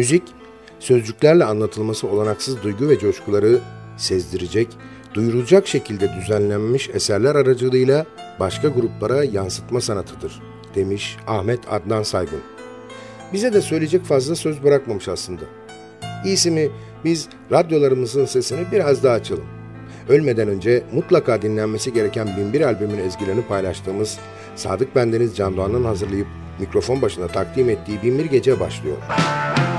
Müzik, sözcüklerle anlatılması olanaksız duygu ve coşkuları sezdirecek, duyurulacak şekilde düzenlenmiş eserler aracılığıyla başka gruplara yansıtma sanatıdır, demiş Ahmet Adnan Saygun. Bize de söyleyecek fazla söz bırakmamış aslında. İyisi mi biz radyolarımızın sesini biraz daha açalım. Ölmeden önce mutlaka dinlenmesi gereken Binbir albümün ezgilerini paylaştığımız Sadık Bendeniz Can Doğan'ın hazırlayıp mikrofon başına takdim ettiği Binbir Gece başlıyor. It's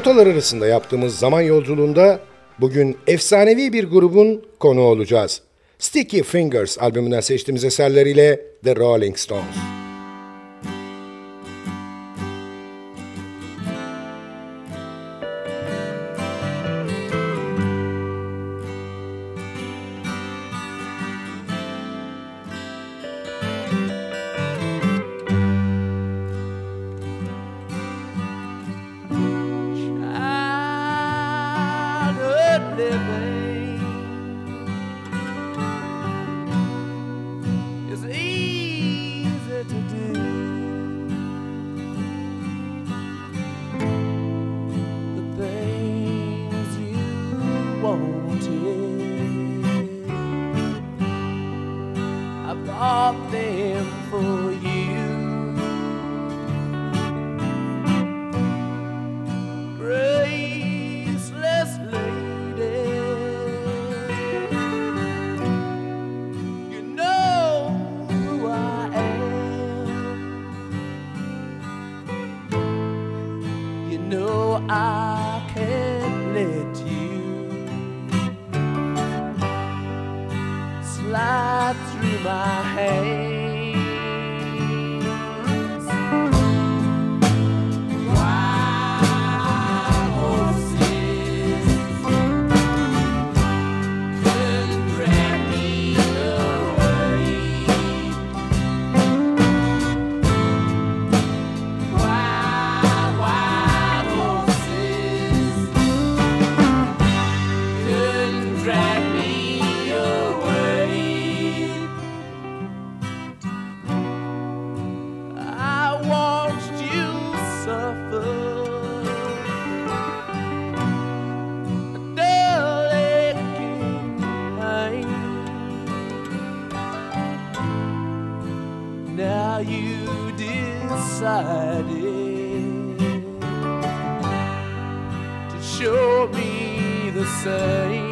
Notalar arasında yaptığımız zaman yolculuğunda bugün efsanevi bir grubun konu olacağız. Sticky Fingers albümünden seçtiğimiz eserleriyle The Rolling Stones. to show me the same.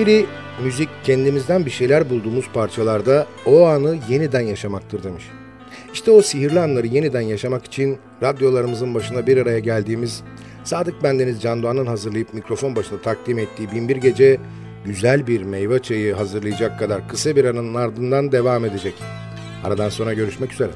Biri müzik kendimizden bir şeyler bulduğumuz parçalarda o anı yeniden yaşamaktır demiş. İşte o sihirli anları yeniden yaşamak için radyolarımızın başına bir araya geldiğimiz Sadık Bendeniz Can Doğan'ın hazırlayıp mikrofon başında takdim ettiği Binbir Gece güzel bir meyve çayı hazırlayacak kadar kısa bir anın ardından devam edecek. Aradan sonra görüşmek üzere.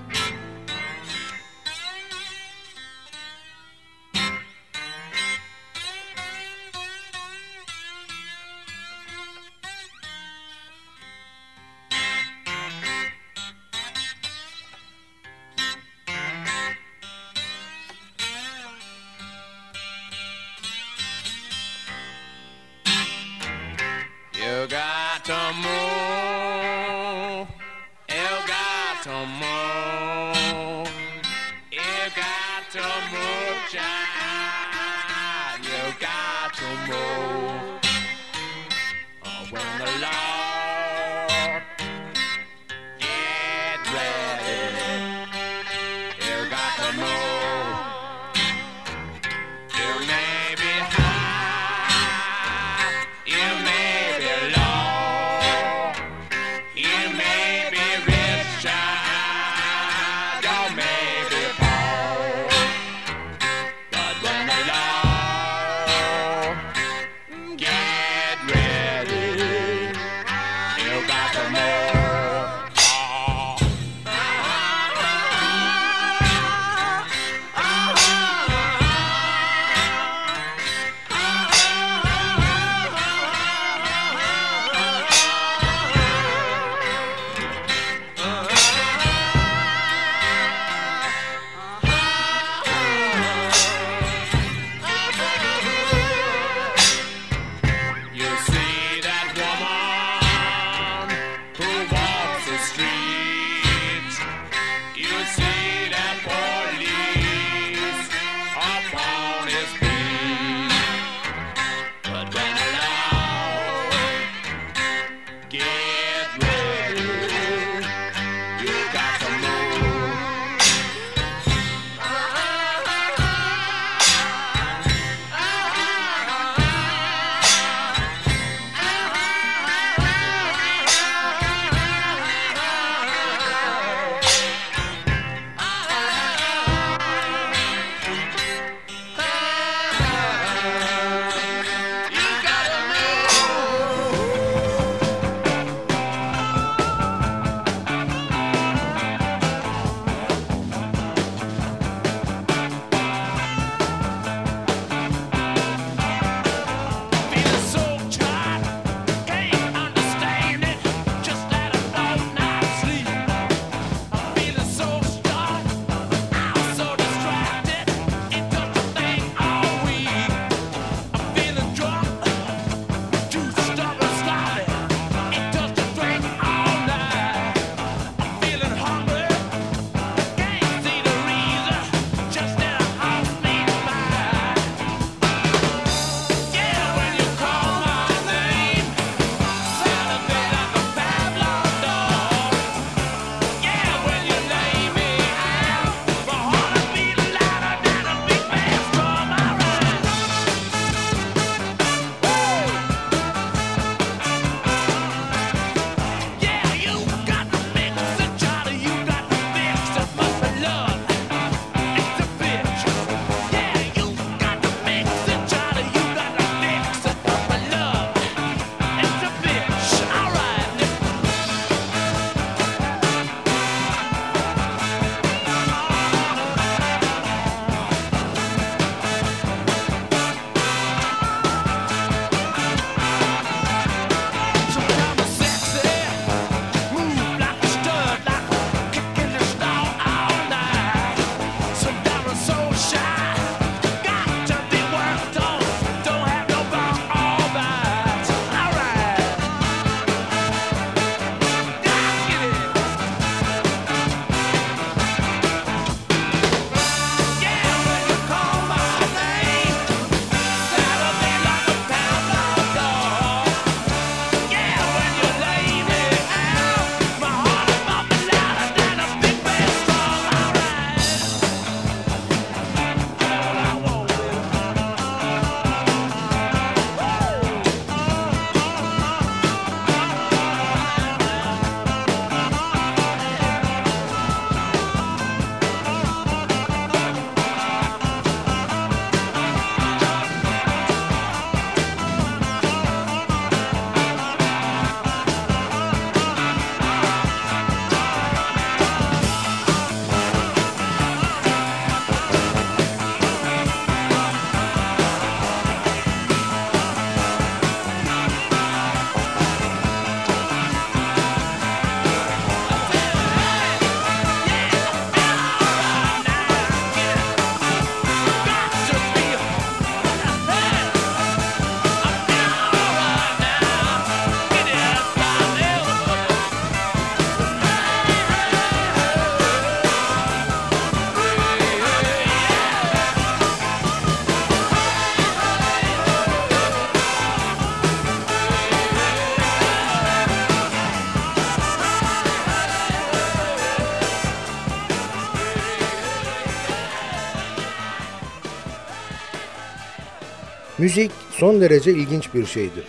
Müzik son derece ilginç bir şeydir.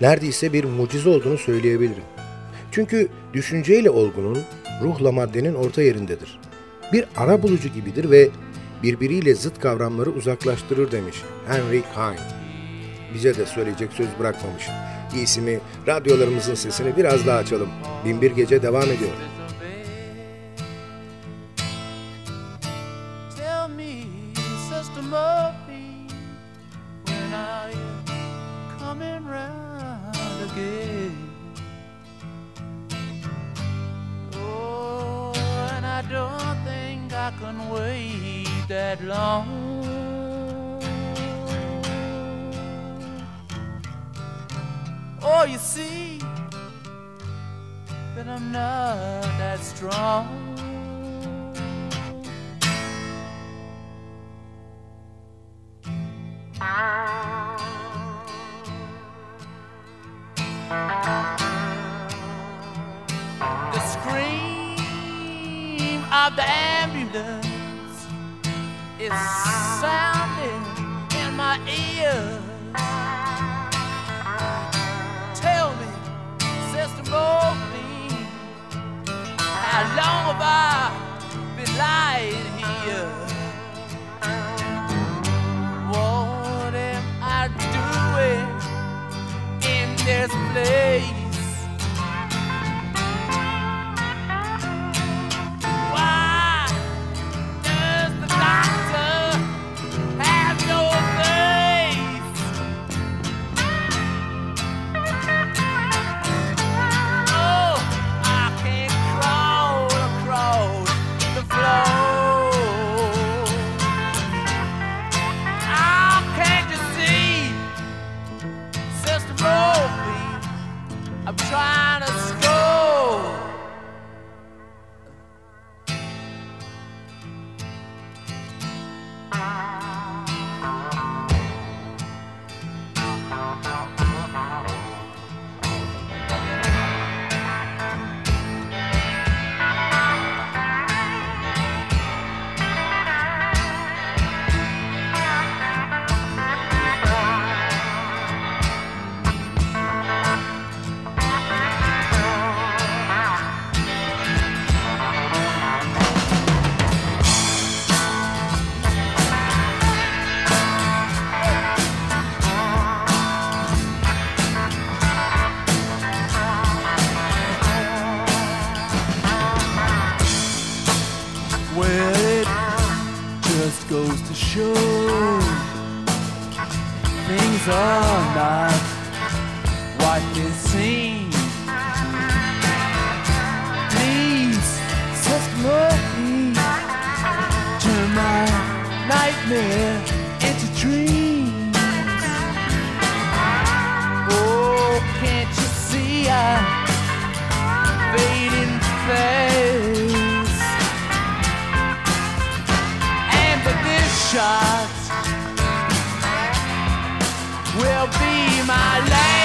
Neredeyse bir mucize olduğunu söyleyebilirim. Çünkü düşünceyle olgunun, ruhla maddenin orta yerindedir. Bir ara bulucu gibidir ve birbiriyle zıt kavramları uzaklaştırır demiş Henry Heine. Bize de söyleyecek söz bırakmamış. İyisi mi radyolarımızın sesini biraz daha açalım. Binbir Gece devam ediyor. show. Things are not what they seem. Please, just look me to my nightmare. be my land.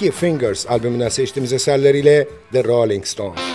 2022 Fingers albümünden seçtiğimiz eserleriyle The Rolling Stones.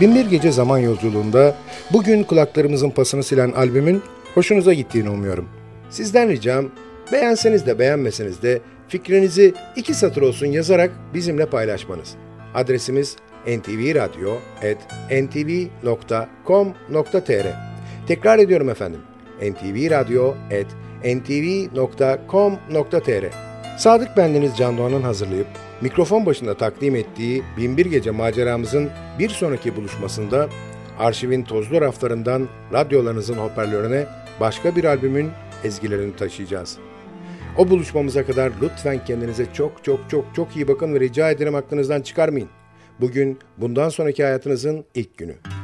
Binbir Gece Zaman Yolculuğunda bugün kulaklarımızın pasını silen albümün hoşunuza gittiğini umuyorum. Sizden ricam beğenseniz de beğenmeseniz de fikrinizi iki satır olsun yazarak bizimle paylaşmanız. Adresimiz ntvradio.ntv.com.tr Tekrar ediyorum efendim. ntvradio.ntv.com.tr Sadık Bendeniz Can Doğan'ın hazırlayıp mikrofon başında takdim ettiği Binbir Gece maceramızın bir sonraki buluşmasında arşivin tozlu raflarından radyolarınızın hoparlörüne başka bir albümün ezgilerini taşıyacağız. O buluşmamıza kadar lütfen kendinize çok çok çok çok iyi bakın ve rica ederim aklınızdan çıkarmayın. Bugün bundan sonraki hayatınızın ilk günü.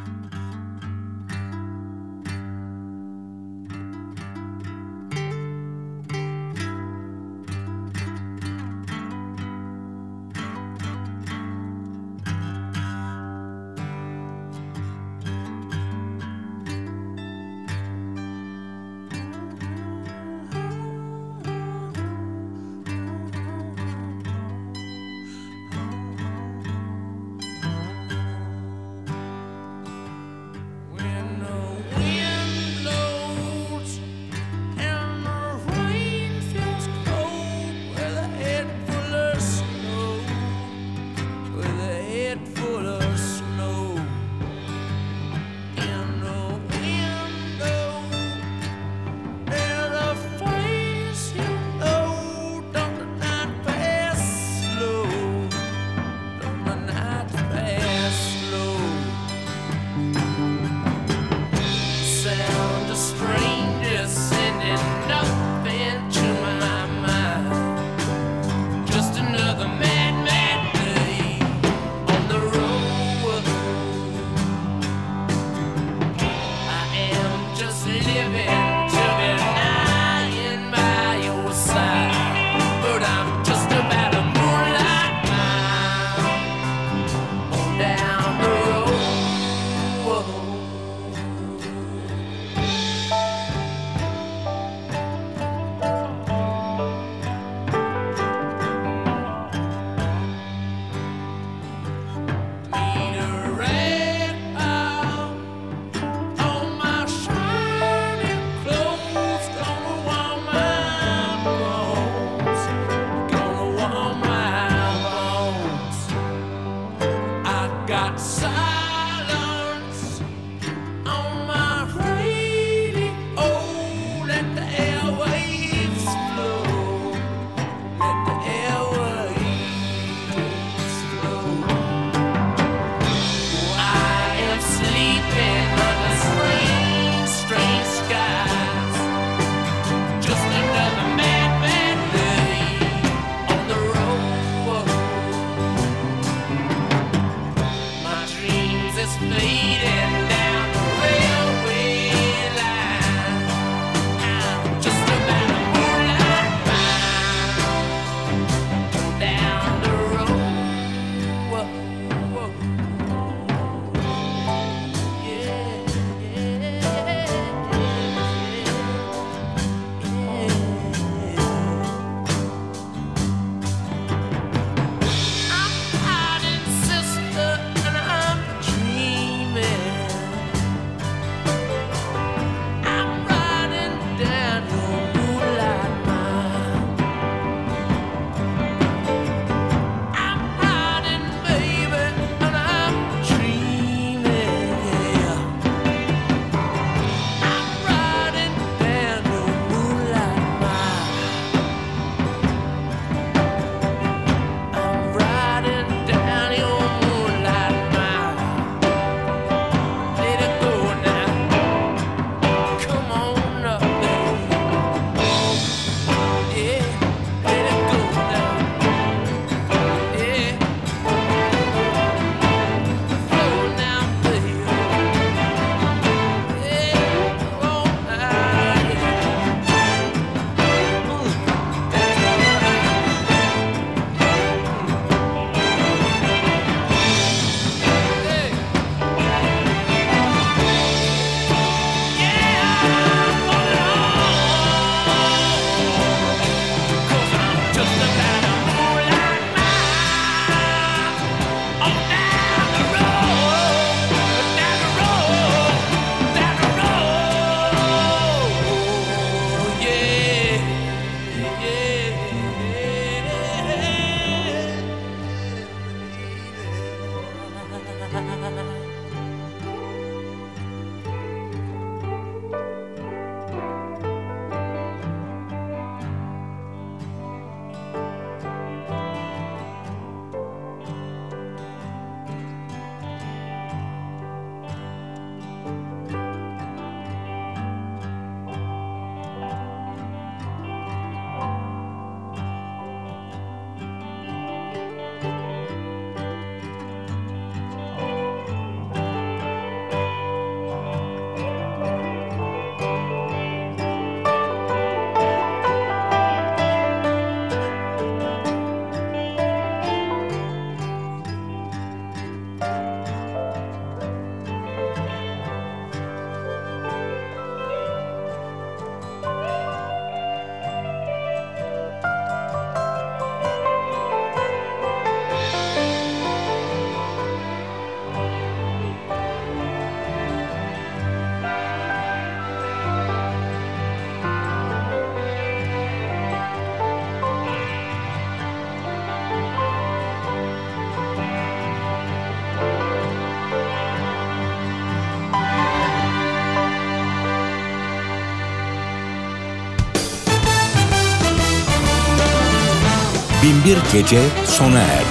Binbir Gece sona erdi.